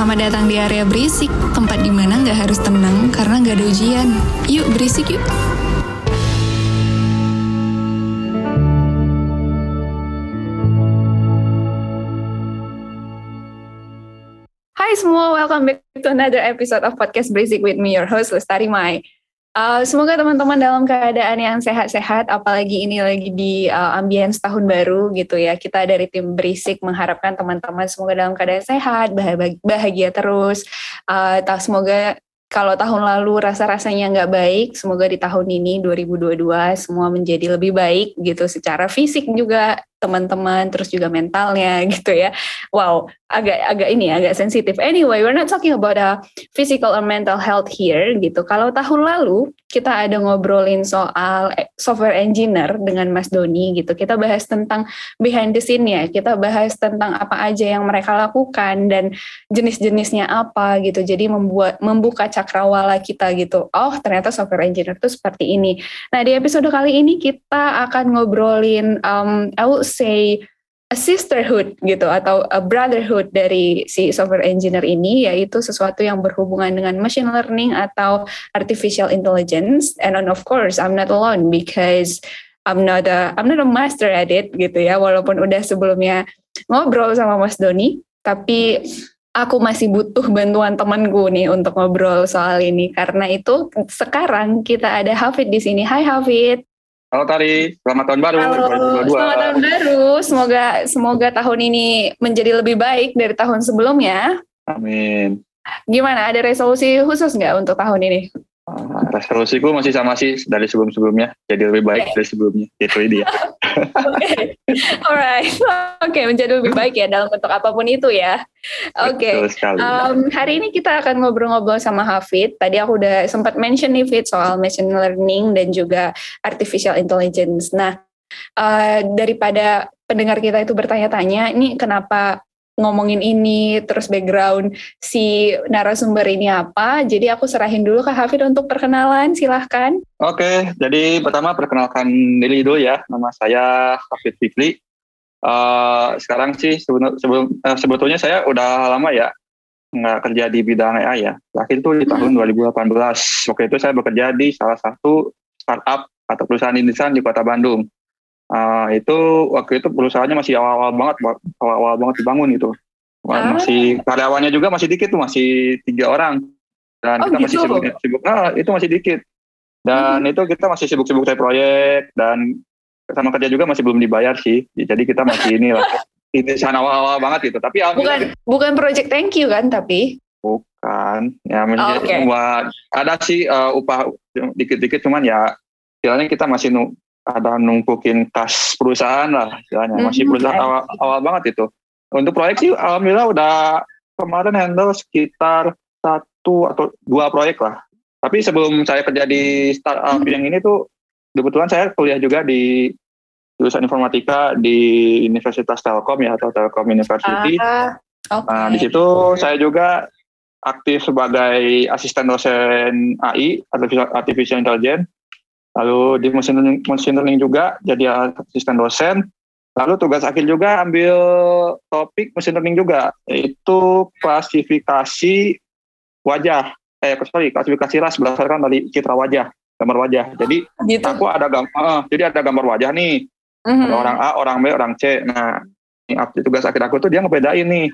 Selamat datang di area berisik, tempat di mana nggak harus tenang karena nggak ada ujian. Yuk berisik yuk. Hai semua, welcome back to another episode of Podcast Berisik with me, your host Lestari Mai. Uh, semoga teman-teman dalam keadaan yang sehat-sehat, apalagi ini lagi di uh, ambience tahun baru gitu ya. Kita dari tim Berisik mengharapkan teman-teman semoga dalam keadaan sehat, bahagia, bahagia terus. Uh, semoga kalau tahun lalu rasa-rasanya nggak baik, semoga di tahun ini 2022 semua menjadi lebih baik gitu secara fisik juga teman-teman terus juga mentalnya gitu ya. Wow, agak agak ini agak sensitif. Anyway, we're not talking about a physical or mental health here gitu. Kalau tahun lalu kita ada ngobrolin soal eh, software engineer dengan Mas Doni gitu. Kita bahas tentang behind the scene ya. Kita bahas tentang apa aja yang mereka lakukan dan jenis-jenisnya apa gitu. Jadi membuat membuka cakrawala kita gitu. Oh, ternyata software engineer itu seperti ini. Nah, di episode kali ini kita akan ngobrolin um, say a sisterhood gitu atau a brotherhood dari si software engineer ini yaitu sesuatu yang berhubungan dengan machine learning atau artificial intelligence and of course I'm not alone because I'm not a I'm not a master at it gitu ya walaupun udah sebelumnya ngobrol sama Mas Doni tapi aku masih butuh bantuan temanku nih untuk ngobrol soal ini karena itu sekarang kita ada Hafid di sini. Hai Hafid. Halo Tari, selamat tahun baru Halo, 2022. Selamat tahun baru. Semoga semoga tahun ini menjadi lebih baik dari tahun sebelumnya. Amin. Gimana? Ada resolusi khusus nggak untuk tahun ini? Uh, resolusiku masih sama sih dari sebelum-sebelumnya, jadi lebih baik okay. dari sebelumnya. Itu dia. Oke, alright. Oke, okay, menjadi lebih baik ya dalam bentuk apa pun itu ya. Oke. Okay. Um, hari ini kita akan ngobrol-ngobrol sama Hafid. Tadi aku udah sempat mention nih Fit soal machine learning dan juga artificial intelligence. Nah, uh, daripada pendengar kita itu bertanya-tanya, ini kenapa ngomongin ini, terus background si narasumber ini apa. Jadi aku serahin dulu ke Hafid untuk perkenalan, silahkan. Oke, jadi pertama perkenalkan diri dulu ya. Nama saya Hafid Fikri. Uh, sekarang sih sebelum, sebelum uh, sebetulnya saya udah lama ya nggak kerja di bidang AI ya. Terakhir itu di tahun 2018. Waktu itu saya bekerja di salah satu startup atau perusahaan insan di kota Bandung. Uh, itu waktu itu perusahaannya masih awal-awal banget, awal-awal banget dibangun itu. Ah. Masih karyawannya juga masih dikit tuh, masih tiga orang. Dan oh, kita gitu? masih sibuk, sibuk, ah itu masih dikit. Dan hmm. itu kita masih sibuk-sibuk saya proyek dan sama kerja juga masih belum dibayar sih. Jadi kita masih ini lah. Ini sana awal-awal banget gitu. Tapi bukan bukan project thank you kan tapi bukan ya oh, okay. buat ada sih uh, upah dikit-dikit cuman ya istilahnya kita masih ada numpukin kas perusahaan lah istilahnya masih mm-hmm. perusahaan awal, awal banget itu untuk proyek sih alhamdulillah udah kemarin handle sekitar satu atau dua proyek lah tapi sebelum saya kerja di startup mm-hmm. yang ini tuh kebetulan saya kuliah juga di jurusan informatika di Universitas Telkom ya atau Telkom University uh, okay. nah di situ saya juga aktif sebagai asisten dosen AI artificial, artificial intelligence lalu di machine learning, machine learning juga jadi asisten dosen. Lalu tugas akhir juga ambil topik machine learning juga yaitu klasifikasi wajah. Eh sorry klasifikasi ras berdasarkan dari citra wajah gambar wajah. Jadi gitu. aku ada gambar uh, jadi ada gambar wajah nih. Mm-hmm. ada orang A orang B orang C. Nah ini tugas akhir aku tuh dia ngebedain nih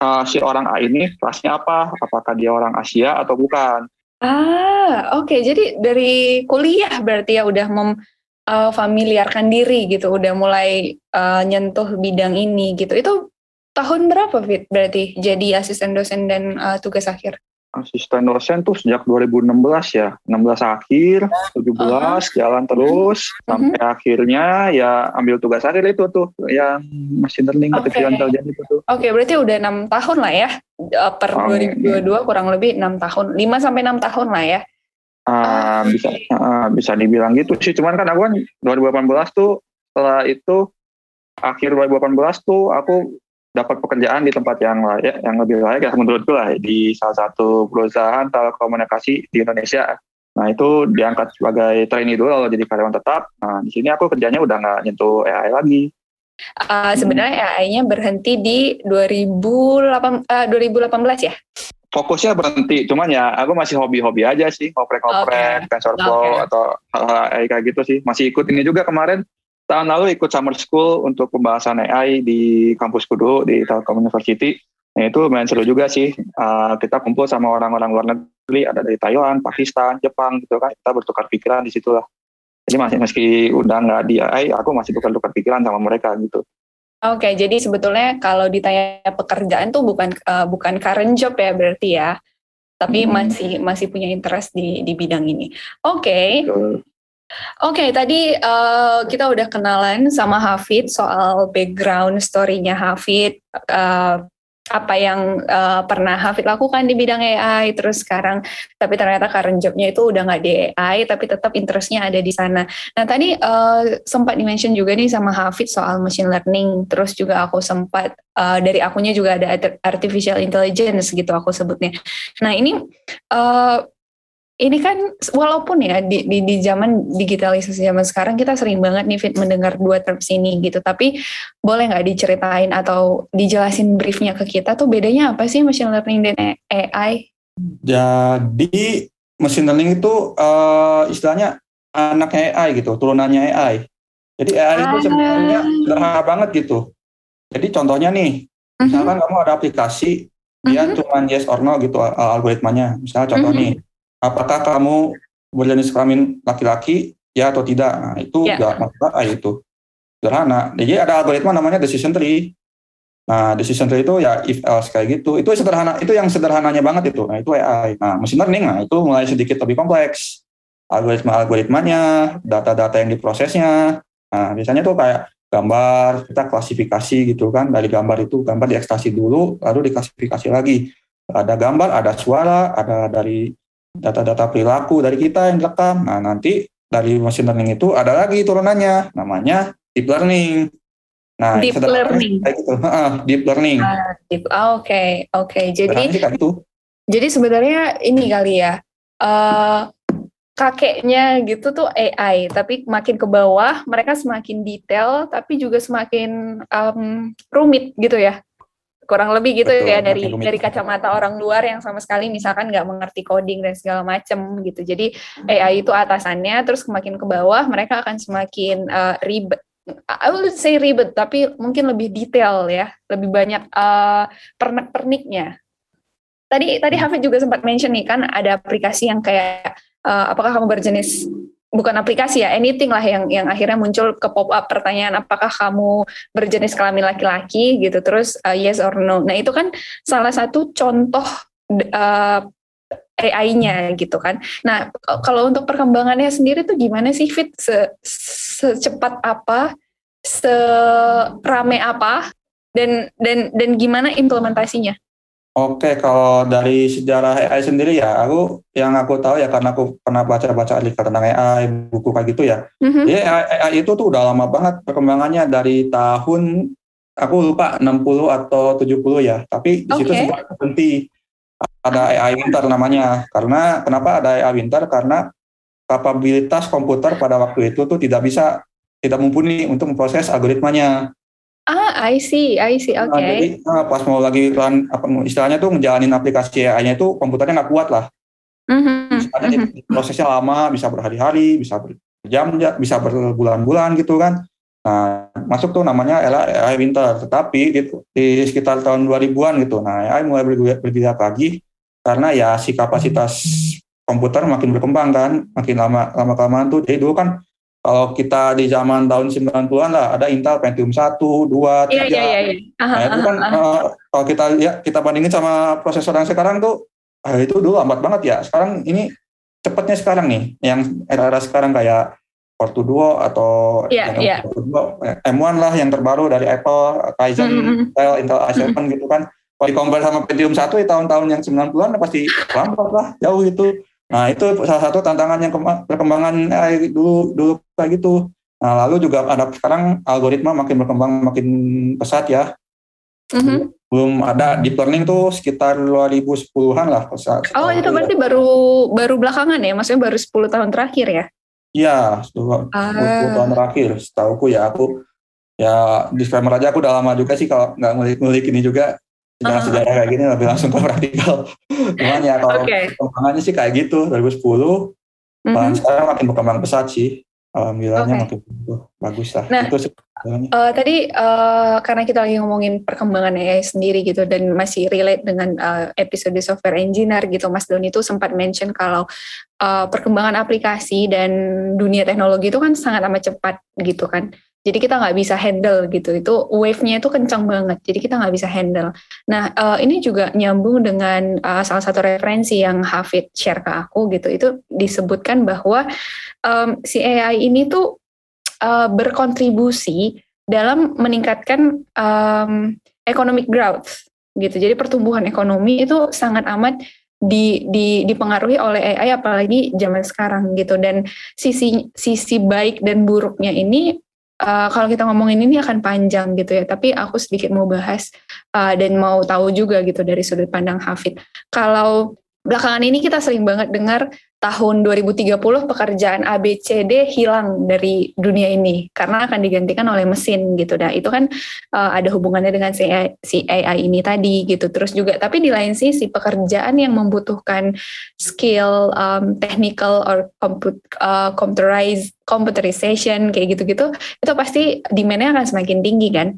uh, si orang A ini rasnya apa? Apakah dia orang Asia atau bukan Ah, oke. Okay. Jadi dari kuliah berarti ya udah memfamiliarkan uh, diri gitu, udah mulai uh, nyentuh bidang ini gitu. Itu tahun berapa Fit berarti jadi asisten dosen dan uh, tugas akhir? asisten dosen tuh sejak 2016 ya 16 akhir 17 uh-huh. jalan terus uh-huh. sampai akhirnya ya ambil tugas akhir itu tuh yang machine learning okay. artificial intelligence itu tuh oke okay, berarti udah enam tahun lah ya eh, per um, 2022 kurang lebih enam tahun 5 sampai enam tahun lah ya uh, uh, bisa uh, bisa dibilang gitu sih cuman kan aku kan 2018 tuh setelah itu akhir 2018 tuh aku dapat pekerjaan di tempat yang layak, yang lebih layak ya menurutku lah di salah satu perusahaan telekomunikasi di Indonesia. Nah itu diangkat sebagai trainee dulu lalu jadi karyawan tetap. Nah di sini aku kerjanya udah nggak nyentuh AI lagi. Uh, sebenarnya AI-nya berhenti di 2008, uh, 2018 ya? Fokusnya berhenti, cuman ya aku masih hobi-hobi aja sih, ngoprek-ngoprek, okay. TensorFlow okay. atau hal-hal AI kayak gitu sih. Masih ikut ini juga kemarin, tahun lalu ikut summer school untuk pembahasan AI di kampus Kudu di Telkom University. Nah itu lumayan seru juga sih. Uh, kita kumpul sama orang-orang luar negeri, ada dari Taiwan, Pakistan, Jepang gitu kan. Kita bertukar pikiran di situ lah. Jadi masih meski udah nggak di AI, aku masih tukar-tukar pikiran sama mereka gitu. Oke, okay, jadi sebetulnya kalau ditanya pekerjaan tuh bukan uh, bukan current job ya berarti ya, tapi hmm. masih masih punya interest di di bidang ini. Oke. Okay. Oke, okay, tadi uh, kita udah kenalan sama Hafid soal background story-nya Hafid, uh, apa yang uh, pernah Hafid lakukan di bidang AI terus sekarang tapi ternyata current jobnya itu udah nggak di AI tapi tetap interestnya ada di sana. Nah tadi uh, sempat dimention juga nih sama Hafid soal machine learning terus juga aku sempat uh, dari akunya juga ada artificial intelligence gitu aku sebutnya. Nah ini uh, ini kan walaupun ya di, di, di zaman digitalisasi zaman sekarang kita sering banget nih Fit mendengar dua terms ini gitu tapi boleh nggak diceritain atau dijelasin briefnya ke kita tuh bedanya apa sih machine learning dan AI? Jadi machine learning itu uh, istilahnya anak AI gitu turunannya AI. Jadi AI ah. itu sebenarnya sederhana banget gitu. Jadi contohnya nih, misalkan kamu ada aplikasi dia uh-huh. cuma yes or no gitu algoritmanya. Misalnya contoh uh-huh. nih apakah kamu berjenis kelamin laki-laki? Ya atau tidak? Nah itu yeah. gak masalah itu sederhana. Jadi ada algoritma namanya decision tree. Nah decision tree itu ya if else kayak gitu. Itu sederhana itu yang sederhananya banget itu. Nah itu AI nah machine learning nah itu mulai sedikit lebih kompleks. Algoritma algoritmanya data-data yang diprosesnya. Nah biasanya tuh kayak gambar kita klasifikasi gitu kan. Dari gambar itu gambar diekstasi dulu lalu diklasifikasi lagi. Ada gambar ada suara ada dari data-data perilaku dari kita yang direkam. Nah, nanti dari machine learning itu ada lagi turunannya, namanya deep learning. Nah, deep learning. gitu. deep learning. Ah, deep. Ah, oke, okay, oke. Okay. Jadi itu. Jadi sebenarnya ini kali ya. Uh, kakeknya gitu tuh AI, tapi makin ke bawah mereka semakin detail, tapi juga semakin um, rumit gitu ya kurang lebih gitu Betul, ya dari dari kacamata orang luar yang sama sekali misalkan nggak mengerti coding dan segala macam gitu. Jadi AI itu atasannya terus semakin ke bawah mereka akan semakin uh, ribet. I would say ribet tapi mungkin lebih detail ya. Lebih banyak uh, pernak-perniknya. Tadi tadi hmm. Hafid juga sempat mention nih kan ada aplikasi yang kayak uh, apakah kamu berjenis bukan aplikasi ya anything lah yang yang akhirnya muncul ke pop up pertanyaan apakah kamu berjenis kelamin laki-laki? gitu. Terus uh, yes or no. Nah itu kan salah satu contoh uh, AI-nya gitu kan. Nah kalau untuk perkembangannya sendiri tuh gimana sih Fit? Se secepat apa? Serame apa? Dan dan dan gimana implementasinya Oke, kalau dari sejarah AI sendiri ya, aku yang aku tahu ya karena aku pernah baca-baca artikel tentang AI, buku kayak gitu ya. Mm-hmm. Jadi AI, AI itu tuh udah lama banget perkembangannya dari tahun aku lupa 60 atau 70 ya. Tapi di situ sempat berhenti. Ada AI Winter namanya. Karena kenapa ada AI Winter? Karena kapabilitas komputer pada waktu itu tuh tidak bisa tidak mumpuni untuk memproses algoritmanya. Ah, I see, I see, nah, oke. Okay. Nah, jadi nah, pas mau lagi run, apa istilahnya tuh ngejalanin aplikasi AI-nya itu komputernya nggak kuat lah. Mm-hmm. mm-hmm. prosesnya lama, bisa berhari-hari, bisa berjam, bisa berbulan-bulan gitu kan. Nah, masuk tuh namanya AI Winter. Tetapi di, di sekitar tahun 2000-an gitu, nah AI mulai bergerak lagi karena ya si kapasitas komputer makin berkembang kan, makin lama lama kelamaan tuh. Jadi dulu kan kalau kita di zaman tahun 90-an lah ada Intel Pentium 1, 2, 3. Iya, iya, iya. Nah, itu kan uh, kalau kita ya kita bandingin sama prosesor yang sekarang tuh uh, itu dulu lambat banget ya. Sekarang ini cepatnya sekarang nih yang era-era sekarang kayak Core Duo atau yeah, yeah. M1 lah yang terbaru dari Apple, Ryzen, mm -hmm. Intel, Intel i7 mm -hmm. gitu kan. Kalau di compare sama Pentium 1 di tahun-tahun yang 90-an pasti lambat lah, jauh itu. Nah itu salah satu tantangan yang perkembangan AI dulu dulu kayak gitu. Nah lalu juga ada sekarang algoritma makin berkembang makin pesat ya. Mm-hmm. Belum ada deep learning tuh sekitar 2010-an lah. Oh itu berarti ya. baru baru belakangan ya? Maksudnya baru 10 tahun terakhir ya? Iya, 10, ah. tahun terakhir. Setahuku ya aku ya disclaimer aja aku udah lama juga sih kalau nggak ngulik-ngulik ini juga uh-huh. sejarah kayak gini lebih langsung ke praktikal. Cuman ya kalau okay. perkembangannya sih kayak gitu 2010. Mm-hmm. sekarang makin berkembang pesat sih. Alhamdulillahnya okay. makin bagus lah. Nah, itu uh, tadi uh, karena kita lagi ngomongin perkembangan AI sendiri gitu dan masih relate dengan uh, episode software engineer gitu, Mas Doni itu sempat mention kalau uh, perkembangan aplikasi dan dunia teknologi itu kan sangat amat cepat gitu kan. Jadi kita nggak bisa handle gitu. Itu wave-nya itu kencang banget. Jadi kita nggak bisa handle. Nah uh, ini juga nyambung dengan uh, salah satu referensi yang Hafid share ke aku gitu. Itu disebutkan bahwa um, si AI ini tuh uh, berkontribusi dalam meningkatkan um, economic growth gitu. Jadi pertumbuhan ekonomi itu sangat amat di, di, dipengaruhi oleh AI apalagi zaman sekarang gitu dan sisi sisi baik dan buruknya ini uh, kalau kita ngomongin ini akan panjang gitu ya, tapi aku sedikit mau bahas uh, dan mau tahu juga gitu dari sudut pandang Hafid. Kalau belakangan ini kita sering banget dengar tahun 2030 pekerjaan ABCD hilang dari dunia ini karena akan digantikan oleh mesin gitu. Nah, itu kan uh, ada hubungannya dengan si AI, si AI ini tadi gitu. Terus juga tapi di lain sisi pekerjaan yang membutuhkan skill um, technical or comput, uh, computerized computerization kayak gitu-gitu itu pasti demand-nya akan semakin tinggi kan.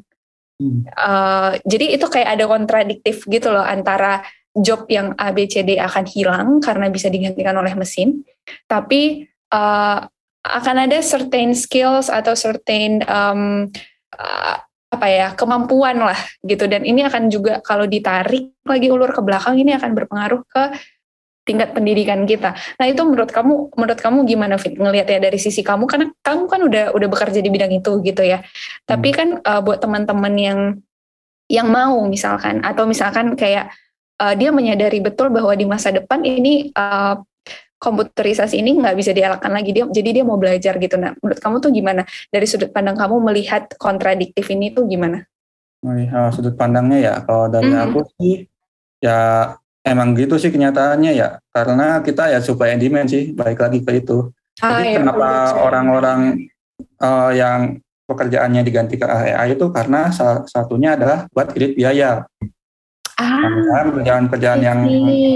Hmm. Uh, jadi itu kayak ada kontradiktif gitu loh antara job yang A, B, C, D akan hilang karena bisa digantikan oleh mesin, tapi uh, akan ada certain skills atau certain um, uh, apa ya kemampuan lah gitu dan ini akan juga kalau ditarik lagi ulur ke belakang ini akan berpengaruh ke tingkat pendidikan kita. Nah itu menurut kamu menurut kamu gimana Fit ngelihatnya dari sisi kamu karena kamu kan udah udah bekerja di bidang itu gitu ya. Hmm. Tapi kan uh, buat teman-teman yang yang mau misalkan atau misalkan kayak uh, dia menyadari betul bahwa di masa depan ini uh, komputerisasi ini nggak bisa dialakan lagi. Dia jadi dia mau belajar gitu. Nah menurut kamu tuh gimana? Dari sudut pandang kamu melihat kontradiktif ini tuh gimana? Melihat sudut pandangnya ya. Kalau dari mm -hmm. aku sih ya emang gitu sih kenyataannya ya. Karena kita ya supaya demand sih balik lagi ke itu. Ah, jadi ya, kenapa orang-orang uh, yang pekerjaannya digantikan AI itu karena salah satunya adalah buat irit biaya Ah, kerjaan-kerjaan yang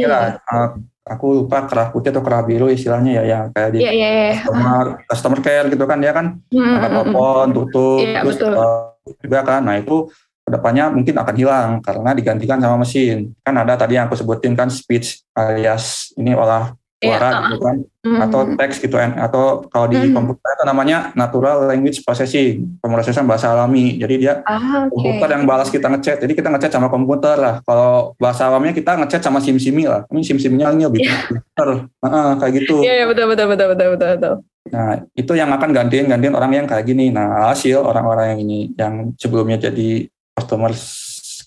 kira uh, aku lupa kerah putih atau kerah biru istilahnya ya yang kayak di yeah, yeah, yeah. customer customer care gitu kan dia kan? Mm, angkat telepon tutup yeah, terus Uh, juga kan. Nah itu ke depannya mungkin akan hilang karena digantikan sama mesin. Kan ada tadi yang aku sebutin kan speech alias ini olah Iya, suara yeah, gitu kan mm. atau teks gitu kan atau kalau di mm. komputer itu namanya natural language processing pemrosesan bahasa alami jadi dia ah, okay. komputer yang balas kita ngechat jadi kita ngechat sama komputer lah kalau bahasa alaminya kita ngechat sama sim simi lah ini sim simnya ini lebih yeah. komputer nah, kayak gitu iya yeah, yeah, betul betul betul betul betul betul nah itu yang akan gantiin gantiin orang yang kayak gini nah hasil orang-orang yang ini yang sebelumnya jadi customer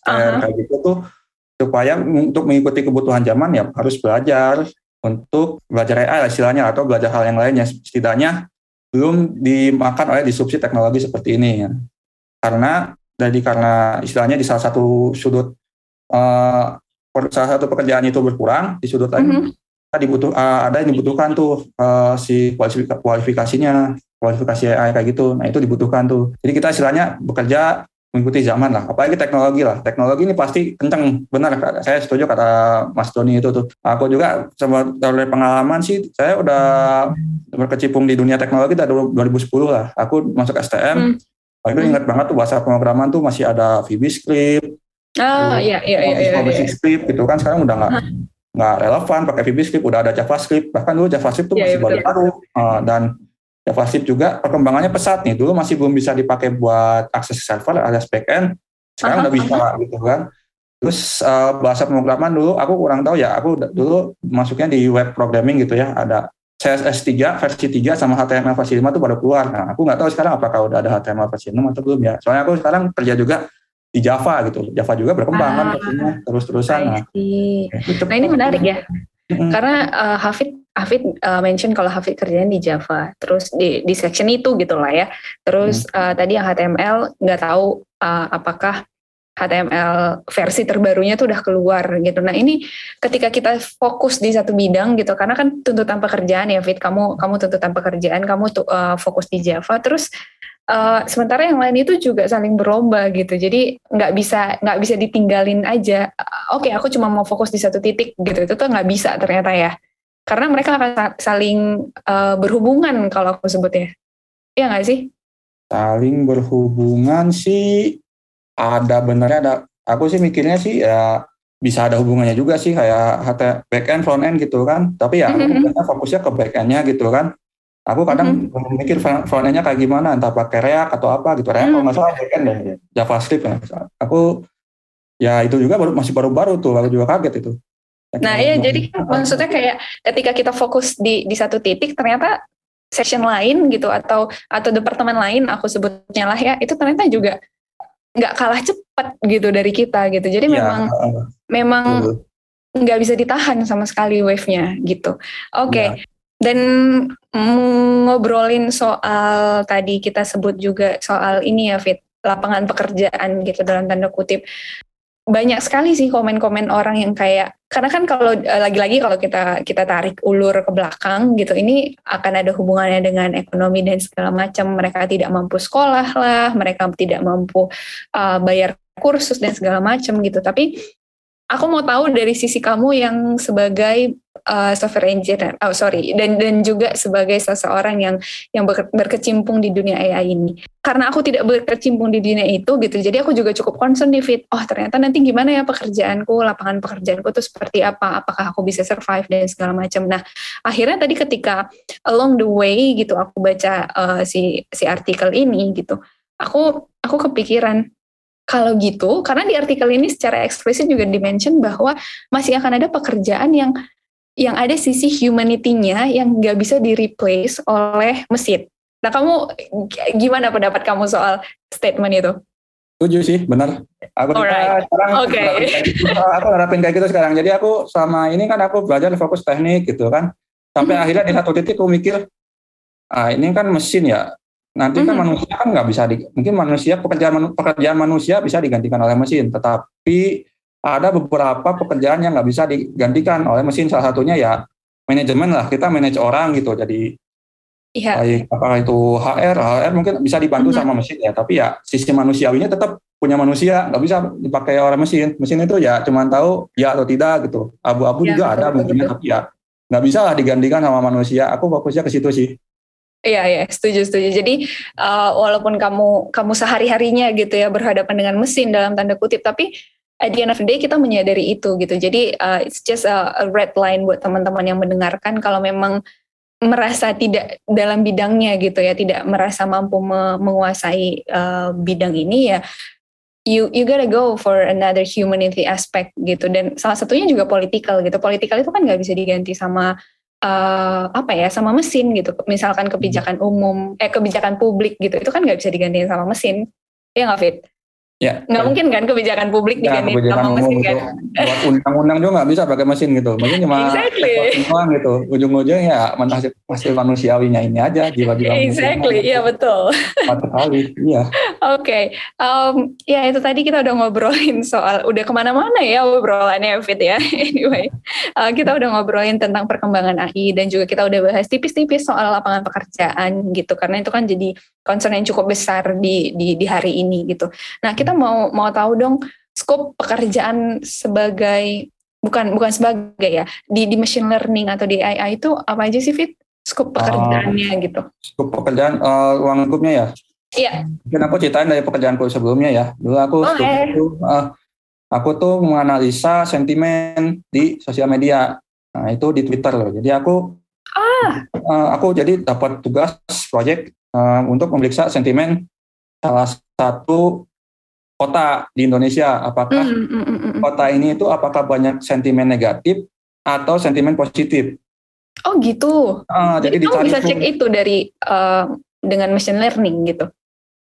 care uh -huh. kayak gitu tuh supaya untuk mengikuti kebutuhan zaman ya harus belajar untuk belajar AI istilahnya atau belajar hal yang lainnya setidaknya belum dimakan oleh disrupsi teknologi seperti ini ya. Karena jadi karena istilahnya di salah satu sudut uh, salah satu pekerjaan itu berkurang di sudut lain mm -hmm. dibutuh uh, ada yang dibutuhkan tuh uh, si kualifikasinya kualifikasi AI kayak gitu. Nah itu dibutuhkan tuh. Jadi kita istilahnya bekerja mengikuti zaman lah. Apalagi teknologi lah. Teknologi ini pasti kenceng. Benar, saya setuju kata Mas Doni itu tuh. Aku juga sama dari pengalaman sih, saya udah berkecimpung di dunia teknologi dari 2010 lah. Aku masuk STM. Hmm. Itu hmm. ingat banget tuh bahasa pemrograman tuh masih ada VBScript. Ah, iya, iya, iya. iya, iya. Script gitu kan. Sekarang udah nggak nggak relevan pakai VBScript, udah ada JavaScript. Bahkan dulu JavaScript tuh iya, masih iya, baru-baru. Uh, dan JavaScript juga perkembangannya pesat nih. Dulu masih belum bisa dipakai buat akses server alias backend. Sekarang udah bisa gitu kan. Terus uh, bahasa pemrograman dulu aku kurang tahu ya. Aku dulu masuknya di web programming gitu ya. Ada CSS 3 versi 3 sama HTML versi 5 tuh baru keluar. Nah, aku nggak tahu sekarang apakah udah ada HTML versi 6 atau belum ya. Soalnya aku sekarang kerja juga di Java gitu. Java juga berkembang kan ah, terus-terusan. Nah, nah, ini menarik ya. Karena uh, Hafid Hafid uh, mention kalau Hafid kerjanya di Java, terus di di section itu gitu lah ya. Terus hmm. uh, tadi yang HTML nggak tahu uh, apakah HTML versi terbarunya tuh udah keluar gitu. Nah ini ketika kita fokus di satu bidang gitu, karena kan tuntutan pekerjaan ya Fit, kamu kamu tuntutan pekerjaan, kamu tuh uh, fokus di Java, terus Uh, sementara yang lain itu juga saling berlomba gitu. Jadi nggak bisa nggak bisa ditinggalin aja. Oke, okay, aku cuma mau fokus di satu titik gitu. Itu tuh nggak bisa ternyata ya. Karena mereka akan saling uh, berhubungan kalau aku sebut ya. Iya nggak sih? Saling berhubungan sih ada benernya ada. Aku sih mikirnya sih ya bisa ada hubungannya juga sih kayak back end front end gitu kan. Tapi ya mm -hmm. fokusnya ke back endnya gitu kan Aku kadang mm-hmm. mikir front-end-nya kayak gimana, entah pakai React atau apa gitu. React mm-hmm. kalau nggak salah backend deh, JavaScript ya. Aku ya itu juga baru masih baru-baru tuh, aku juga kaget itu. Nah iya, jadi kan maksudnya kayak ketika kita fokus di di satu titik, ternyata session lain gitu atau atau departemen lain aku sebutnya lah ya, itu ternyata juga nggak kalah cepat gitu dari kita gitu. Jadi ya, memang uh, memang nggak bisa ditahan sama sekali wave-nya gitu. Oke, okay. ya. Dan ngobrolin soal tadi kita sebut juga soal ini ya Fit, lapangan pekerjaan gitu dalam tanda kutip. Banyak sekali sih komen-komen orang yang kayak karena kan kalau eh, lagi-lagi kalau kita kita tarik ulur ke belakang gitu ini akan ada hubungannya dengan ekonomi dan segala macam. Mereka tidak mampu sekolah lah mereka tidak mampu uh, bayar kursus dan segala macam gitu. Tapi aku mau tahu dari sisi kamu yang sebagai uh, software engineer, oh sorry, dan dan juga sebagai seseorang yang yang berkecimpung di dunia AI ini. Karena aku tidak berkecimpung di dunia itu gitu, jadi aku juga cukup concern nih Fit. Oh ternyata nanti gimana ya pekerjaanku, lapangan pekerjaanku itu seperti apa? Apakah aku bisa survive dan segala macam. Nah akhirnya tadi ketika along the way gitu aku baca uh, si si artikel ini gitu, aku aku kepikiran kalau gitu, karena di artikel ini secara eksplisit juga dimention bahwa masih akan ada pekerjaan yang yang ada sisi humanity-nya yang nggak bisa di replace oleh mesin. Nah, kamu gimana pendapat kamu soal statement itu? Setuju sih, benar. Aku Alright. sekarang okay. gitu, aku harapin kayak gitu sekarang. Jadi aku sama ini kan aku belajar fokus teknik gitu kan. Sampai hmm. akhirnya di satu titik aku mikir, ah ini kan mesin ya nanti kan mm -hmm. manusia kan nggak bisa di, mungkin manusia pekerjaan pekerjaan manusia bisa digantikan oleh mesin tetapi ada beberapa pekerjaan yang nggak bisa digantikan oleh mesin salah satunya ya manajemen lah kita manage orang gitu jadi Iya. Baik, apakah itu HR, HR mungkin bisa dibantu mm -hmm. sama mesin ya, tapi ya sistem manusiawinya tetap punya manusia, nggak bisa dipakai oleh mesin. Mesin itu ya cuma tahu ya atau tidak gitu. Abu-abu ya, juga betul, ada mungkin, tapi ya nggak bisa lah digantikan sama manusia. Aku fokusnya ke situ sih. Iya iya setuju setuju. Jadi uh, walaupun kamu kamu sehari harinya gitu ya berhadapan dengan mesin dalam tanda kutip, tapi at the end of the day kita menyadari itu gitu. Jadi uh, it's just a, a red line buat teman-teman yang mendengarkan kalau memang merasa tidak dalam bidangnya gitu ya, tidak merasa mampu me menguasai uh, bidang ini ya. You you gotta go for another humanity aspect gitu dan salah satunya juga political gitu. Political itu kan nggak bisa diganti sama uh, apa ya sama mesin gitu. Misalkan kebijakan umum eh kebijakan publik gitu itu kan nggak bisa digantiin sama mesin. Ya nggak fit Ya. Nggak mungkin kan kebijakan publik ya, diganti sama mesin kan? Buat undang-undang juga nggak bisa pakai mesin gitu. Mungkin cuma exactly. doang gitu. Ujung-ujungnya ya masih, masih manusiawinya ini aja jiwa-jiwa. Exactly, iya betul. Satu kali, iya. Oke, okay. um, ya itu tadi kita udah ngobrolin soal udah ke mana-mana ya obrolannya Fit ya. anyway, uh, kita udah ngobrolin tentang perkembangan AI dan juga kita udah bahas tipis-tipis soal lapangan pekerjaan gitu. Karena itu kan jadi concern yang cukup besar di di, di hari ini gitu. Nah kita mau mau tahu dong skop pekerjaan sebagai bukan bukan sebagai ya di di machine learning atau di AI itu apa aja sih Fit? Skop ah, pekerjaannya uh, gitu. Skop pekerjaan uh, ruang lingkupnya ya? Iya. Mungkin aku ceritain dari pekerjaanku sebelumnya ya. Dulu aku oh, eh. itu, uh, aku tuh menganalisa sentimen di sosial media. Nah itu di Twitter loh. Jadi aku ah. uh, aku jadi dapat tugas proyek untuk memeriksa sentimen salah satu kota di Indonesia. Apakah mm, mm, mm, mm. kota ini itu apakah banyak sentimen negatif atau sentimen positif? Oh gitu. Uh, jadi, jadi kamu bisa cek itu dari uh, dengan machine learning gitu.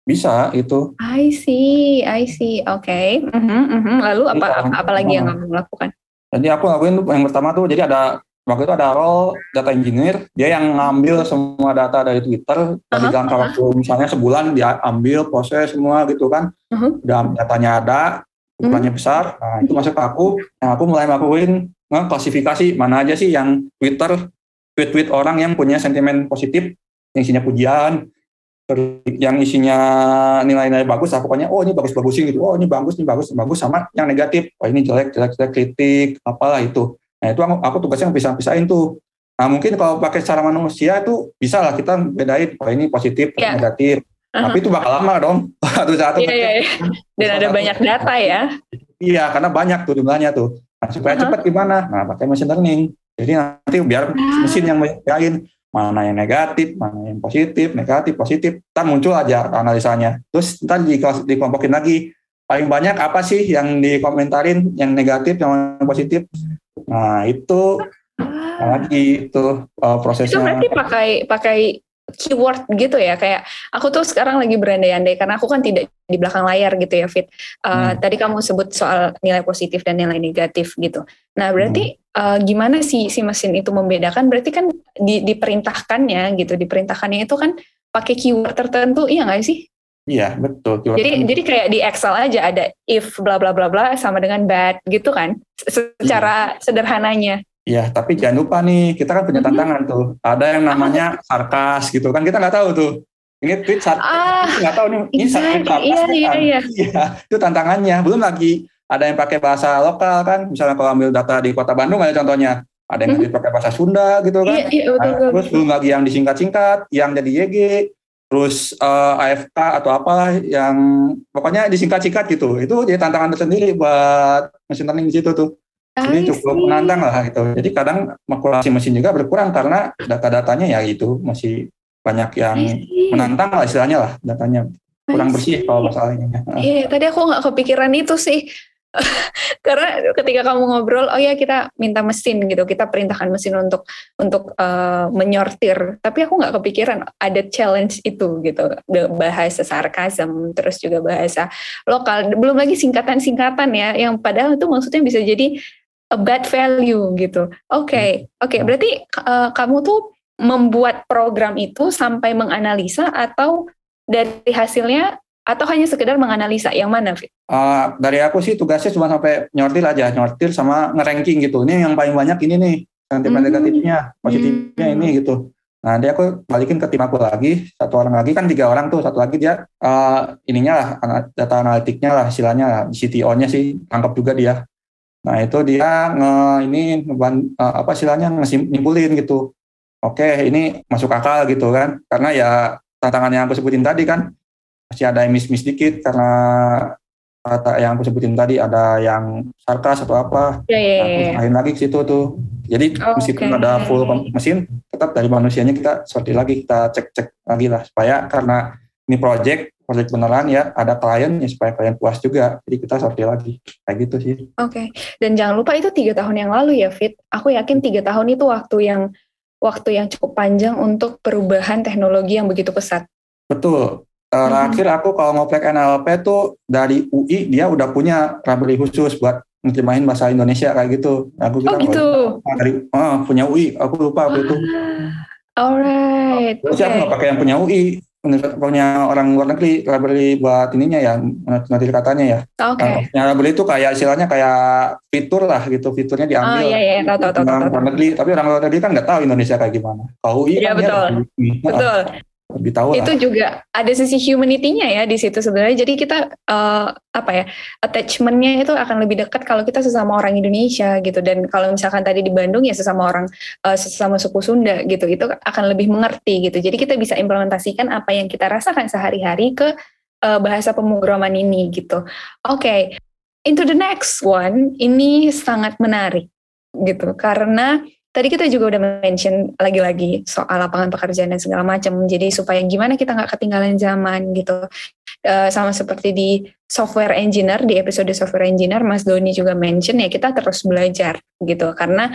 Bisa itu. I see, I see. Oke. Okay. Uh -huh, uh -huh. Lalu apa, apa, apa lagi yang kamu lakukan? Jadi aku lakuin yang pertama tuh jadi ada waktu itu ada role data engineer dia yang ngambil semua data dari Twitter dari uh-huh. jangka waktu misalnya sebulan dia ambil proses semua gitu kan uh-huh. dan datanya ada ukurannya uh-huh. besar nah itu masuk ke aku nah aku mulai ngelakuin klasifikasi mana aja sih yang Twitter tweet-tweet orang yang punya sentimen positif yang isinya pujian yang isinya nilai-nilai bagus, lah pokoknya oh ini bagus-bagusin gitu, oh ini bagus, ini bagus, bagus sama yang negatif, oh ini jelek, jelek, jelek, kritik, apalah itu. Nah itu aku, aku tugasnya bisa-pisahin tuh. Nah mungkin kalau pakai cara manusia itu bisa lah kita bedain, oh ini positif, yeah. negatif. Uh-huh. Tapi itu bakal lama dong, satu-satu. Iya, iya, iya. Dan ada banyak data ya. Iya, karena banyak tuh jumlahnya tuh. Nah, supaya uh-huh. cepat gimana? Nah, pakai machine learning. Jadi nanti biar mesin yang bedain mana yang negatif, mana yang positif, negatif, positif, ntar muncul aja analisanya. Terus ntar di, dikelompokin lagi, paling banyak apa sih yang dikomentarin, yang negatif, yang positif. Nah itu lagi itu uh, prosesnya. Itu berarti pakai pakai keyword gitu ya kayak aku tuh sekarang lagi berandai-andai karena aku kan tidak di belakang layar gitu ya Fit. Uh, hmm. Tadi kamu sebut soal nilai positif dan nilai negatif gitu. Nah berarti hmm uh, gimana sih si mesin itu membedakan? Berarti kan di, diperintahkannya gitu, diperintahkannya itu kan pakai keyword tertentu, iya nggak sih? Iya betul. Keyword jadi tertentu. jadi kayak di Excel aja ada if bla bla bla bla sama dengan bad gitu kan, secara iya. sederhananya. Iya, tapi jangan lupa nih kita kan punya tantangan tuh. Ada yang namanya sarkas gitu kan kita nggak tahu tuh. Ini tweet sarkas, ah, nggak tahu nih ini exactly. sarkas iya, iya, iya. iya, itu tantangannya. Belum lagi ada yang pakai bahasa lokal kan misalnya kalau ambil data di kota Bandung ada contohnya ada yang hmm. pakai bahasa Sunda gitu kan iya, iya, betul, nah, betul. terus belum lagi yang disingkat-singkat yang jadi YG terus uh, eh, AFK atau apa yang pokoknya disingkat-singkat gitu. Itu jadi tantangan tersendiri buat mesin learning di situ tuh. Jadi cukup menantang lah gitu. Jadi kadang makulasi mesin juga berkurang karena data-datanya ya itu masih banyak yang menantang lah istilahnya lah datanya. Kurang bersih kalau masalahnya. Iya, tadi aku nggak kepikiran itu sih. karena ketika kamu ngobrol oh ya kita minta mesin gitu. Kita perintahkan mesin untuk untuk uh, menyortir. Tapi aku nggak kepikiran ada challenge itu gitu. Bahasa sarkasm terus juga bahasa lokal. Belum lagi singkatan-singkatan ya yang padahal itu maksudnya bisa jadi a bad value gitu. Oke okay, oke. Okay, berarti uh, kamu tuh membuat program itu sampai menganalisa atau dari hasilnya atau hanya sekedar menganalisa? Yang mana Fit? Uh, dari aku sih tugasnya cuma sampai nyortir aja. Nyortir sama ngeranking gitu. Ini yang paling banyak ini nih. Negatif hmm. negatifnya positifnya hmm. ini gitu. Nah dia aku balikin ke tim aku lagi. Satu orang lagi. Kan tiga orang tuh. Satu lagi dia uh, ininya lah. Data analitiknya lah istilahnya CTO-nya sih tangkap juga dia. Nah itu dia nge ini ngeban, uh, apa istilahnya nyimpulin gitu. Oke ini masuk akal gitu kan. Karena ya tantangan yang aku sebutin tadi kan masih ada yang miss-miss dikit karena kata yang aku sebutin tadi ada yang sarkas atau apa. Ya, ya, ya. Lain lagi ke situ tuh. Jadi oh, meskipun okay. ada full mesin, tetap dari manusianya kita seperti lagi kita cek-cek lagi lah supaya karena ini project project beneran ya ada klien ya supaya klien puas juga jadi kita sortir lagi kayak gitu sih oke okay. dan jangan lupa itu tiga tahun yang lalu ya Fit aku yakin tiga tahun itu waktu yang waktu yang cukup panjang untuk perubahan teknologi yang begitu pesat betul Terakhir hmm. aku kalau ngoprek NLP tuh dari UI dia udah punya library khusus buat ngejemahin bahasa Indonesia kayak gitu. Aku kira oh gitu. Dari oh, punya UI, aku lupa waktu itu. Ah, alright. Terus okay. aku nggak pakai yang punya UI, punya orang luar negeri library buat ininya ya, nanti katanya ya. Oke. Okay. Nah, library itu kayak istilahnya kayak fitur lah gitu, fiturnya diambil. Oh iya iya, tahu tahu tahu. Orang luar negeri, tapi orang luar negeri kan nggak tahu Indonesia kayak gimana. Kalau UI iya, kan betul. Ya, betul lebih tahu itu lah. juga ada sisi humanity-nya ya di situ sebenarnya. Jadi kita uh, apa ya attachment-nya itu akan lebih dekat kalau kita sesama orang Indonesia gitu. Dan kalau misalkan tadi di Bandung ya sesama orang uh, sesama suku Sunda gitu itu akan lebih mengerti gitu. Jadi kita bisa implementasikan apa yang kita rasakan sehari-hari ke uh, bahasa pemrograman ini gitu. Oke okay. into the next one. Ini sangat menarik gitu. Karena Tadi kita juga udah mention lagi-lagi soal lapangan pekerjaan dan segala macam. Jadi supaya gimana kita nggak ketinggalan zaman gitu. Uh, sama seperti di software engineer di episode software engineer Mas Doni juga mention ya kita terus belajar gitu karena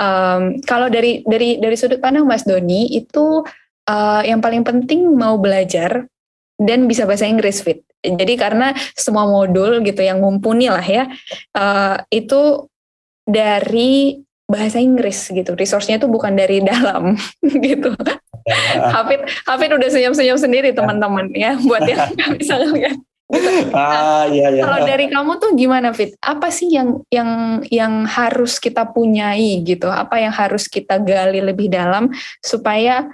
um, kalau dari dari dari sudut pandang Mas Doni itu uh, yang paling penting mau belajar dan bisa bahasa Inggris fit. Jadi karena semua modul gitu yang mumpuni lah ya uh, itu dari bahasa Inggris gitu. Resource-nya tuh bukan dari dalam gitu. Hafid Hafid udah senyum-senyum sendiri teman-teman ya buat yang nggak bisa ngeliat. Gitu. Ah, iya, iya. Kalau dari kamu tuh gimana Fit? Apa sih yang yang yang harus kita punyai gitu? Apa yang harus kita gali lebih dalam supaya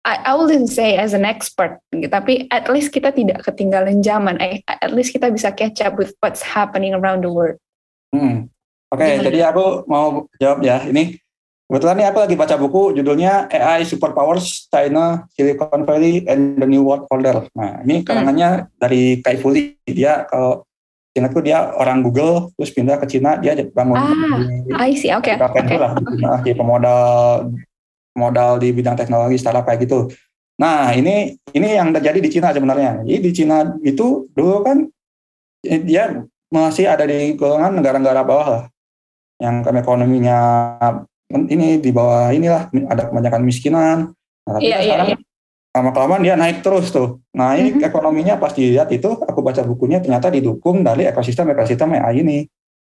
I, I wouldn't say as an expert, tapi at least kita tidak ketinggalan zaman. At least kita bisa catch up with what's happening around the world. Hmm. Oke, okay, jadi aku mau jawab ya. Ini kebetulan nih aku lagi baca buku judulnya AI Superpowers China, Silicon Valley, and the New World Order. Nah, ini hmm. karangannya hmm. dari Kai Fu Lee. Dia kalau ingatku dia orang Google terus pindah ke Cina dia bangun ah, di, I see. Oke. Okay. Okay. Lah, di pemodal modal di bidang teknologi startup kayak gitu. Nah ini ini yang terjadi di Cina sebenarnya. Jadi di Cina itu dulu kan dia masih ada di golongan negara-negara bawah lah, yang ekonominya ini di bawah inilah ada kebanyakan miskinan. Nah, tapi yeah, iya, sekarang yeah, lama kelamaan dia naik terus tuh. Naik mm-hmm. ekonominya pas dilihat itu aku baca bukunya ternyata didukung dari ekosistem ekosistem AI ini.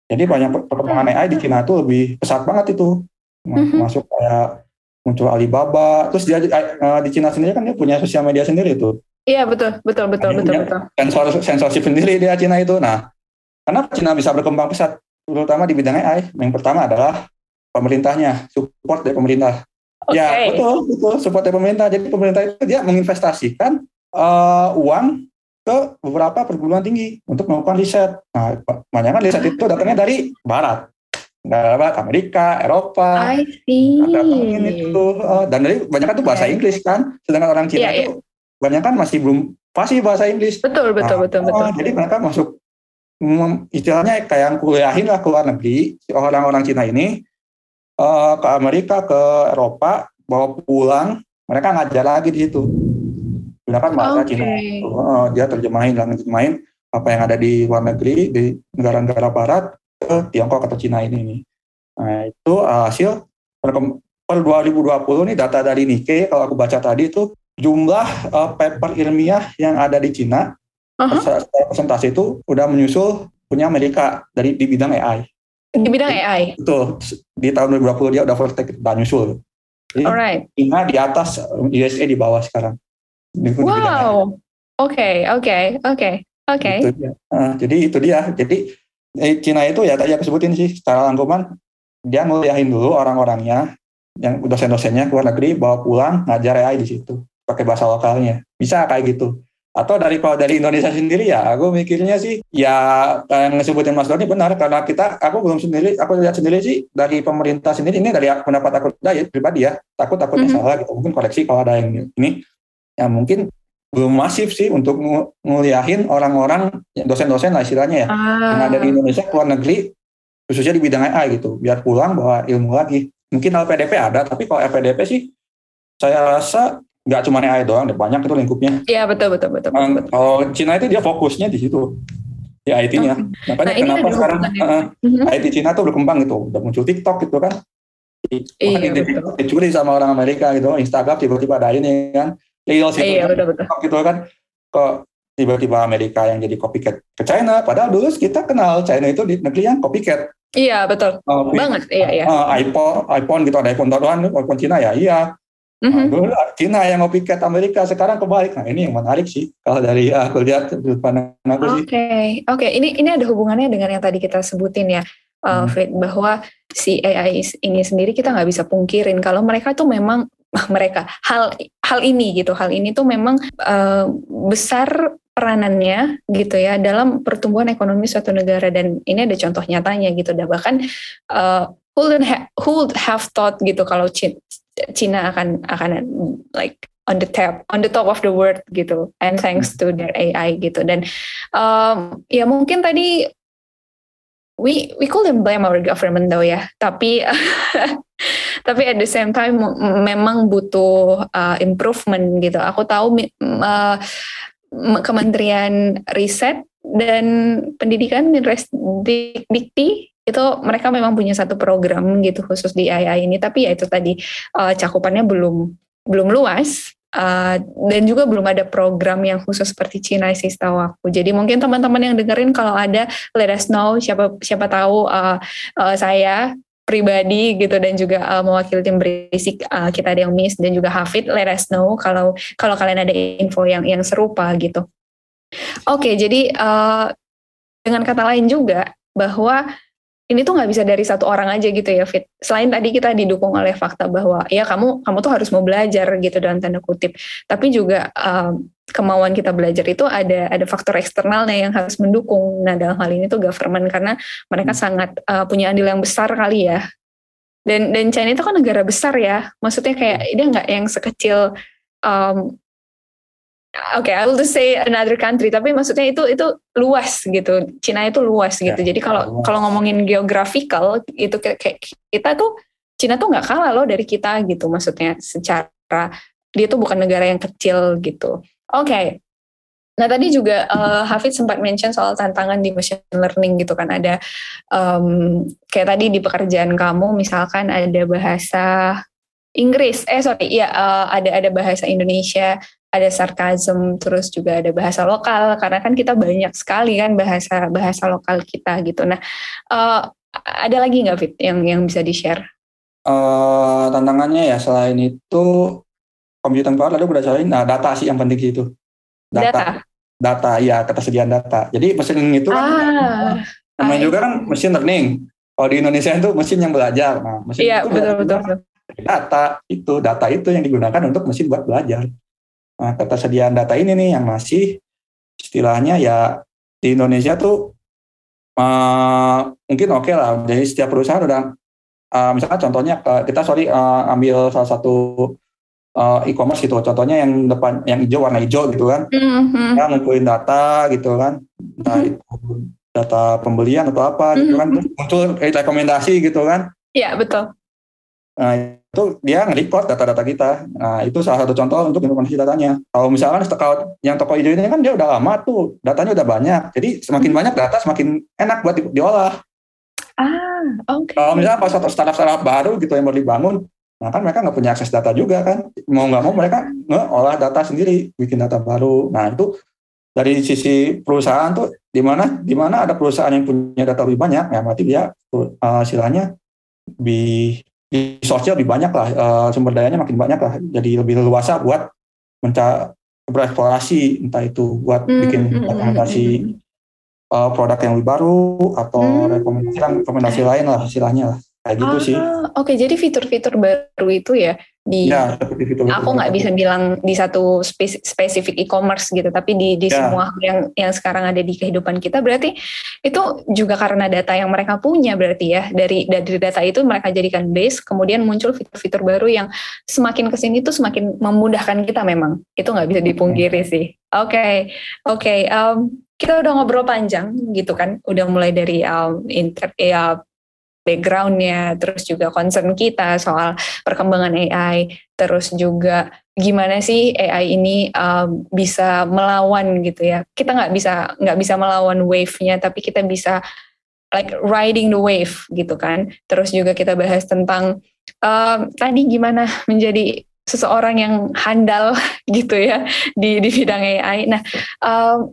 Jadi banyak perkembangan AI di Cina itu lebih pesat banget itu. Mm-hmm. Masuk kayak muncul Alibaba terus dia uh, di Cina sendiri kan dia punya sosial media sendiri tuh iya betul betul betul nah, betul betul sensor sensorship sendiri dia Cina itu nah kenapa Cina bisa berkembang pesat terutama di bidang AI yang pertama adalah pemerintahnya support dari pemerintah okay. ya betul betul support dari pemerintah jadi pemerintah itu dia menginvestasikan uh, uang ke beberapa perguruan tinggi untuk melakukan riset. Nah, banyak kan riset itu datangnya dari barat dapat Amerika, Eropa, I see. itu uh, dan dari banyak kan tuh bahasa okay. Inggris kan, sedangkan orang Cina yeah, itu yeah. banyak kan masih belum pasti bahasa Inggris. Betul betul nah, betul betul. Uh, jadi mereka masuk istilahnya kayak yang kuliahin lah ke luar negeri orang-orang Cina ini uh, ke Amerika ke Eropa bawa pulang mereka ngajar lagi di situ gunakan bahasa okay. Cina uh, dia terjemahin dan terjemahin apa yang ada di luar negeri di negara-negara Barat ke Tiongkok atau Cina ini nih. Nah, itu uh, hasil per, per 2020 nih data dari Nikkei kalau aku baca tadi itu jumlah uh, paper ilmiah yang ada di Cina uh-huh. presentasi itu udah menyusul punya Amerika dari di bidang AI. Di bidang AI. Itu di tahun 2020 dia udah overtake dan nyusul. Jadi Alright. China di atas, USA di bawah sekarang. Di, wow. Oke, oke, oke, oke. Jadi itu dia. Jadi eh, Cina itu ya tadi aku sebutin sih secara rangkuman dia nguliahin dulu orang-orangnya yang dosen-dosennya ke luar negeri bawa pulang ngajar AI di situ pakai bahasa lokalnya bisa kayak gitu atau dari kalau dari Indonesia sendiri ya aku mikirnya sih ya yang ngesebutin Mas Doni benar karena kita aku belum sendiri aku lihat sendiri sih dari pemerintah sendiri ini dari pendapat aku dari pribadi ya takut takutnya mm -hmm. salah gitu mungkin koreksi kalau ada yang ini ya mungkin belum masif sih untuk nguliahin orang-orang dosen-dosen lah istilahnya ya ah. yang ada di Indonesia ke luar negeri khususnya di bidang AI gitu biar pulang bawa ilmu lagi mungkin LPDP ada tapi kalau LPDP sih saya rasa nggak cuma AI doang banyak itu lingkupnya. Iya betul betul betul, betul, betul. kalau Cina itu dia fokusnya di situ di IT-nya oh. makanya nah, kenapa sekarang uh, IT Cina tuh berkembang gitu udah muncul TikTok gitu kan. Iya, dicuri sama orang Amerika gitu Instagram tiba-tiba ada ini kan Reels gitu, iya, kan. betul, betul. gitu kan. Kok tiba-tiba Amerika yang jadi copycat ke China padahal dulu kita kenal China itu di negeri yang copycat. Iya betul. Uh, banget iya iya. uh, iPhone iPhone gitu ada iPhone doang iPhone Cina ya iya Mm-hmm. Nah, dulu Cina yang copycat Amerika sekarang kebalik. Nah ini yang menarik sih kalau dari aku lihat sudut pandang aku sih. Oke, okay. oke. Okay. Ini ini ada hubungannya dengan yang tadi kita sebutin ya, uh, hmm. bahwa si AI ini sendiri kita nggak bisa pungkirin kalau mereka tuh memang mereka hal hal ini gitu hal ini tuh memang uh, besar peranannya gitu ya dalam pertumbuhan ekonomi suatu negara dan ini ada contoh nyatanya gitu dan bahkan uh, who would have, who would have thought gitu kalau Cina akan akan like on the top on the top of the world gitu. And thanks to their AI gitu. Dan um, ya mungkin tadi we we couldn't blame our government though ya. Tapi tapi at the same time memang butuh uh, improvement gitu. Aku tahu uh, Kementerian Riset dan Pendidikan Minres Dikti itu mereka memang punya satu program gitu khusus di AI ini tapi ya itu tadi uh, cakupannya belum belum luas Uh, dan juga belum ada program yang khusus seperti Cina sih setahu aku. Jadi mungkin teman-teman yang dengerin kalau ada let us know siapa siapa tahu uh, uh, saya pribadi gitu dan juga uh, mewakili tim berisik uh, kita ada yang miss dan juga Hafid let us know kalau kalau kalian ada info yang yang serupa gitu. Oke, okay, jadi uh, dengan kata lain juga bahwa ini tuh nggak bisa dari satu orang aja gitu ya Fit. Selain tadi kita didukung oleh fakta bahwa ya kamu kamu tuh harus mau belajar gitu dalam tanda kutip, tapi juga um, kemauan kita belajar itu ada ada faktor eksternalnya yang harus mendukung. Nah dalam hal ini tuh government karena mereka hmm. sangat uh, punya andil yang besar kali ya. Dan dan China itu kan negara besar ya, maksudnya kayak dia nggak yang sekecil um, Oke, okay, I will just say another country, tapi maksudnya itu itu luas gitu. Cina itu luas gitu. Ya, Jadi kalau kalau ngomongin geographical itu kayak kita tuh Cina tuh nggak kalah loh dari kita gitu. Maksudnya secara dia tuh bukan negara yang kecil gitu. Oke. Okay. Nah tadi juga uh, Hafid sempat mention soal tantangan di machine learning gitu kan ada um, kayak tadi di pekerjaan kamu misalkan ada bahasa Inggris, eh sorry, ya uh, ada ada bahasa Indonesia, ada sarkasm, terus juga ada bahasa lokal karena kan kita banyak sekali kan bahasa bahasa lokal kita gitu. Nah, uh, ada lagi nggak Fit yang yang bisa di share? Uh, tantangannya ya selain itu computing power lalu berdasarkan nah data sih yang penting itu. Data. Data, data ya ketersediaan data. Jadi mesin itu kan ah, namanya juga kan mesin learning. Kalau di Indonesia itu mesin yang belajar. Nah mesin iya, itu betul, betul, betul. data. Itu data itu yang digunakan untuk mesin buat belajar Nah, ketersediaan data ini nih yang masih istilahnya ya di Indonesia tuh uh, mungkin oke okay lah. Jadi setiap perusahaan udah uh, misalnya contohnya kita sorry uh, ambil salah satu uh, e-commerce gitu. Contohnya yang depan yang hijau warna hijau gitu kan. Mm-hmm. Ya ngumpulin data gitu kan. Nah, mm-hmm. itu data pembelian atau apa gitu kan. Mm-hmm. muncul rekomendasi gitu kan. Iya, betul. Nah, itu dia nge-report data-data kita. Nah, itu salah satu contoh untuk informasi datanya. Kalau misalkan kalau yang toko hijau ini kan dia udah lama tuh, datanya udah banyak. Jadi semakin hmm. banyak data semakin enak buat di, diolah. Ah, oke. Okay. Kalau misalnya pas startup-startup baru gitu yang baru dibangun, nah kan mereka nggak punya akses data juga kan. Mau nggak mau mereka ngeolah data sendiri, bikin data baru. Nah, itu dari sisi perusahaan tuh di mana di mana ada perusahaan yang punya data lebih banyak, ya berarti dia uh, istilahnya lebih di sosial lebih banyak lah uh, sumber dayanya makin banyak lah jadi lebih leluasa buat mencari bereksplorasi entah itu buat mm, bikin hmm, rekomendasi mm, uh, produk yang lebih baru atau mm. rekomendasi rekomendasi lain lah istilahnya lah kayak gitu ah, sih. Oke, okay. jadi fitur-fitur baru itu ya di ya, fitur -fitur aku nggak bisa bilang di satu spesifik e-commerce gitu, tapi di di ya. semua yang yang sekarang ada di kehidupan kita berarti itu juga karena data yang mereka punya berarti ya dari dari data itu mereka jadikan base, kemudian muncul fitur-fitur baru yang semakin ke sini tuh semakin memudahkan kita memang itu nggak bisa dipungkiri sih. Oke, okay. oke. Okay. Um, kita udah ngobrol panjang gitu kan, udah mulai dari um, inter, ya backgroundnya, terus juga concern kita soal perkembangan AI, terus juga gimana sih AI ini um, bisa melawan gitu ya. Kita nggak bisa nggak bisa melawan wave-nya, tapi kita bisa like riding the wave gitu kan. Terus juga kita bahas tentang um, tadi gimana menjadi seseorang yang handal gitu ya di di bidang AI. Nah, um,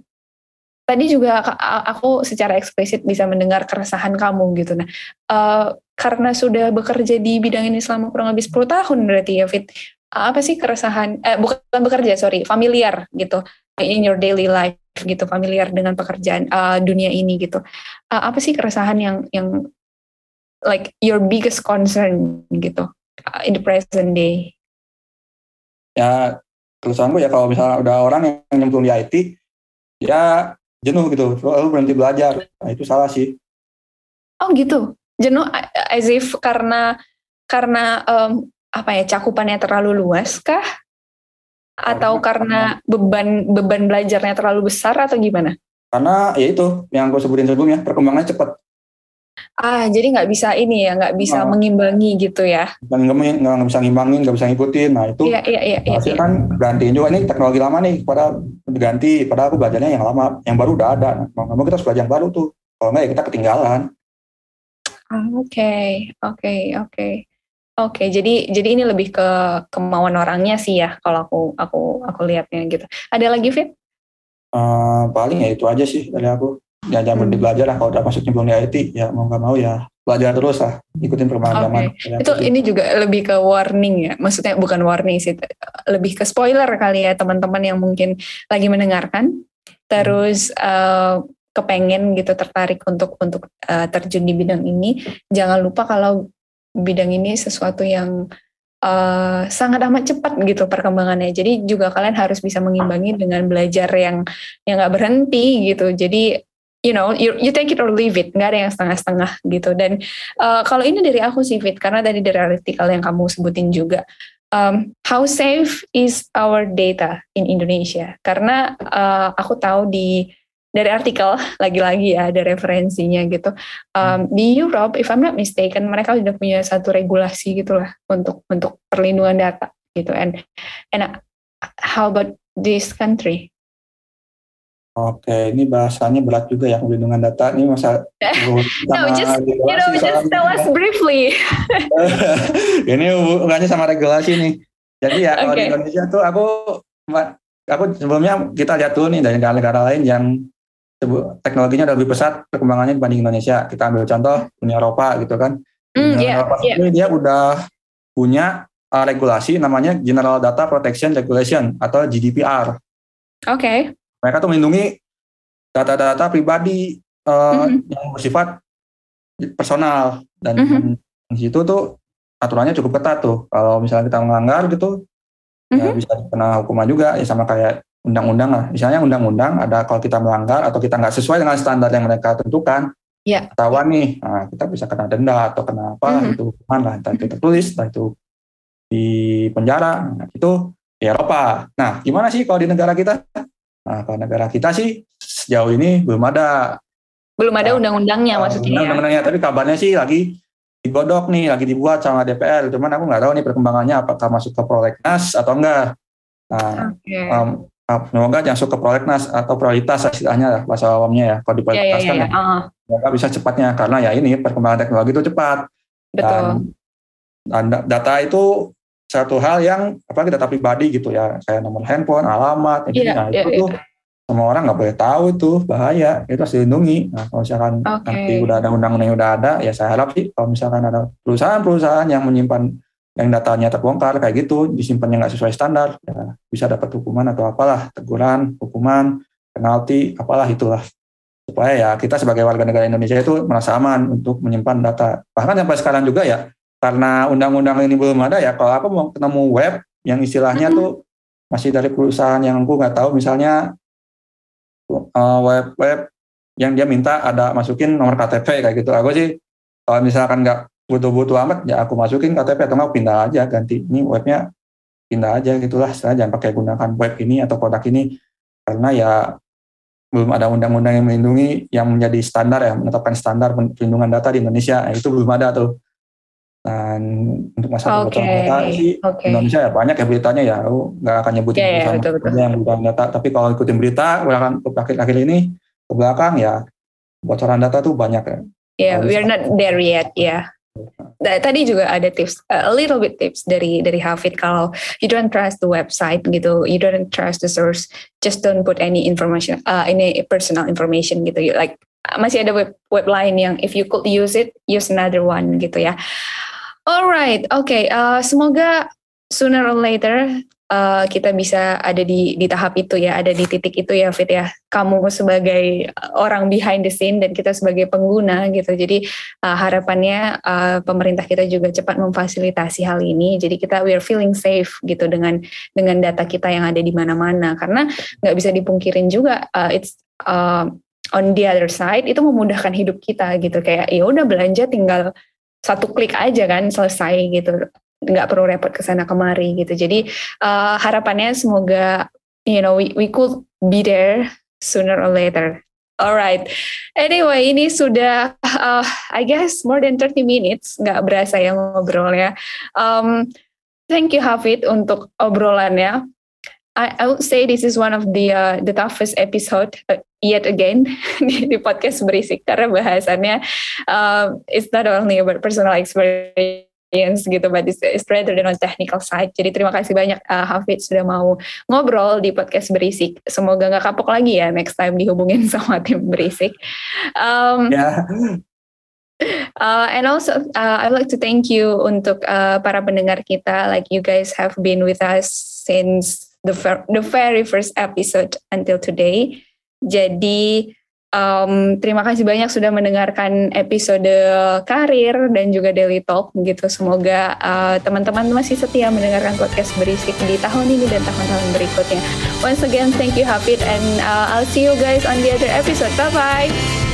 tadi juga aku secara eksplisit bisa mendengar keresahan kamu gitu. Nah, uh, karena sudah bekerja di bidang ini selama kurang lebih 10 tahun berarti ya Fit. Apa sih keresahan eh bukan bekerja, sorry, familiar gitu in your daily life gitu, familiar dengan pekerjaan uh, dunia ini gitu. Uh, apa sih keresahan yang yang like your biggest concern gitu uh, in the present day? Ya, keresahanku ya kalau misalnya udah orang yang nyemplung di IT, ya jenuh gitu. Lalu berhenti belajar. Nah itu salah sih. Oh gitu? Jenuh as if karena karena um, apa ya cakupannya terlalu luas kah? Atau karena, karena beban beban belajarnya terlalu besar atau gimana? Karena ya itu yang aku sebutin sebelumnya perkembangannya cepat Ah, jadi nggak bisa ini ya, nggak bisa nah, mengimbangi gitu ya? Nggak, nggak bisa ngimbangin, nggak bisa ngikutin. Nah itu, iya, iya, iya, iya, iya. kan gantiin juga ini teknologi lama nih, pada ganti, pada aku belajarnya yang lama, yang baru udah ada. Nah, mau kita harus belajar yang baru tuh, kalau nggak ya kita ketinggalan. Ah, oke, oke, oke, oke. Jadi jadi ini lebih ke kemauan orangnya sih ya, kalau aku aku aku lihatnya gitu. Ada lagi Fit? Uh, paling ya itu aja sih dari aku ya jangan berhenti hmm. belajar lah kalau udah masuk nyemplung di IT ya mau nggak mau ya belajar terus lah ikutin perkembangan okay. itu ini juga lebih ke warning ya maksudnya bukan warning sih lebih ke spoiler kali ya teman-teman yang mungkin lagi mendengarkan terus uh, kepengen gitu tertarik untuk untuk uh, terjun di bidang ini, jangan lupa kalau bidang ini sesuatu yang uh, sangat amat cepat gitu perkembangannya. Jadi juga kalian harus bisa mengimbangi dengan belajar yang yang nggak berhenti gitu. Jadi you know you, you take it or leave it. Nggak ada yang setengah-setengah gitu. Dan uh, kalau ini dari aku sih Fit karena tadi dari artikel yang kamu sebutin juga um, how safe is our data in Indonesia? Karena uh, aku tahu di dari artikel lagi-lagi ya ada referensinya gitu. Um, di Europe if I'm not mistaken mereka sudah punya satu regulasi gitulah untuk untuk perlindungan data gitu. And and uh, how about this country Oke, ini bahasanya berat juga ya perlindungan data. Ini masa no, just you know, just tell us briefly. ini hubungannya sama regulasi nih. Jadi ya okay. kalau di Indonesia tuh aku aku sebelumnya kita lihat dulu nih dari negara-negara lain yang teknologinya udah lebih pesat perkembangannya dibanding Indonesia. Kita ambil contoh Uni Eropa gitu kan. Mm, Uni yeah, Eropa yeah. ini dia udah punya uh, regulasi namanya General Data Protection Regulation atau GDPR. Oke. Okay. Mereka tuh melindungi data-data pribadi uh, mm-hmm. yang bersifat personal dan mm-hmm. di situ tuh aturannya cukup ketat tuh. Kalau misalnya kita melanggar gitu, mm-hmm. ya mhm. bisa kena hukuman juga ya sama kayak undang-undang lah. Misalnya undang-undang ada kalau kita melanggar atau kita nggak sesuai dengan standar yang mereka tentukan, ya. ketahuan nih, nah, kita bisa kena denda atau kena apa mm-hmm. itu hukuman lah, entah itu tertulis, entah itu di penjara, nah, itu di Eropa. Nah, gimana sih kalau di negara kita? Nah, kalau negara kita sih sejauh ini belum ada. Belum ada nah, undang-undangnya uh, maksudnya. Undang-undangnya, tapi kabarnya sih lagi digodok nih, lagi dibuat sama DPR. Cuman aku nggak tahu nih perkembangannya apakah masuk ke prolegnas atau enggak. Nah, okay. um, semoga masuk ke prolegnas atau prioritas istilahnya lah bahasa awamnya ya kalau diprioritaskan yeah, yeah, yeah. ya, semoga bisa cepatnya karena ya ini perkembangan teknologi itu cepat Betul. dan, dan data itu satu hal yang apalagi data pribadi gitu ya. Kayak nomor handphone alamat yeah, nah yeah, itu yeah. tuh semua orang nggak boleh tahu itu bahaya. Itu harus dilindungi. Nah kalau misalkan okay. nanti udah ada undang-undang yang udah ada ya saya harap sih kalau misalkan ada perusahaan-perusahaan yang menyimpan yang datanya terbongkar kayak gitu disimpannya nggak sesuai standar ya bisa dapat hukuman atau apalah teguran hukuman penalti apalah itulah. Supaya ya kita sebagai warga negara Indonesia itu merasa aman untuk menyimpan data. Bahkan sampai sekarang juga ya karena undang-undang ini belum ada ya kalau aku mau ketemu web yang istilahnya mm-hmm. tuh masih dari perusahaan yang aku nggak tahu misalnya uh, web web yang dia minta ada masukin nomor KTP kayak gitu. Aku sih kalau misalkan nggak butuh-butuh amat ya aku masukin KTP atau nggak pindah aja ganti. Ini webnya pindah aja gitulah. Saya jangan pakai gunakan web ini atau produk ini karena ya belum ada undang-undang yang melindungi yang menjadi standar ya menetapkan standar perlindungan data di Indonesia. Nah, itu belum ada tuh dan untuk masalah okay. data sih okay. Indonesia ya banyak ya beritanya ya aku nggak akan nyebutin yeah, yeah, betul, betul. yang bukan data tapi kalau ikutin berita belakang akhir-akhir ini ke belakang ya bocoran data tuh banyak ya yeah we're not there yet ya yeah. Tadi juga ada tips, a little bit tips dari dari Hafid kalau you don't trust the website gitu, you don't trust the source, just don't put any information, uh, any personal information gitu. Like masih ada web web lain yang if you could use it, use another one gitu ya. Alright, oke. Okay. Uh, semoga sooner or later uh, kita bisa ada di di tahap itu ya, ada di titik itu ya Fit ya. Kamu sebagai orang behind the scene dan kita sebagai pengguna gitu. Jadi uh, harapannya uh, pemerintah kita juga cepat memfasilitasi hal ini. Jadi kita we are feeling safe gitu dengan dengan data kita yang ada di mana-mana. Karena nggak bisa dipungkirin juga uh, it's uh, on the other side itu memudahkan hidup kita gitu kayak ya udah belanja tinggal satu klik aja kan selesai gitu nggak perlu repot ke sana kemari gitu. Jadi uh, harapannya semoga you know we, we could be there sooner or later. Alright. Anyway, ini sudah uh, I guess more than 30 minutes nggak berasa ya ngobrolnya. Um, thank you Hafid untuk obrolannya. I, I would say this is one of the uh, the toughest episode yet again di, di podcast berisik karena bahasannya uh, it's not only about personal experience gitu, but it's, it's rather than on technical side. Jadi terima kasih banyak uh, Hafid sudah mau ngobrol di podcast berisik. Semoga nggak kapok lagi ya next time dihubungin sama tim berisik. Um, yeah. Uh, and also, uh, I'd like to thank you untuk uh, para pendengar kita. Like you guys have been with us since the the very first episode until today. Jadi Um, terima kasih banyak sudah mendengarkan episode karir dan juga daily talk gitu. Semoga uh, teman-teman masih setia mendengarkan podcast berisik di tahun ini dan tahun-tahun berikutnya. Once again, thank you Hafid and uh, I'll see you guys on the other episode. Bye bye.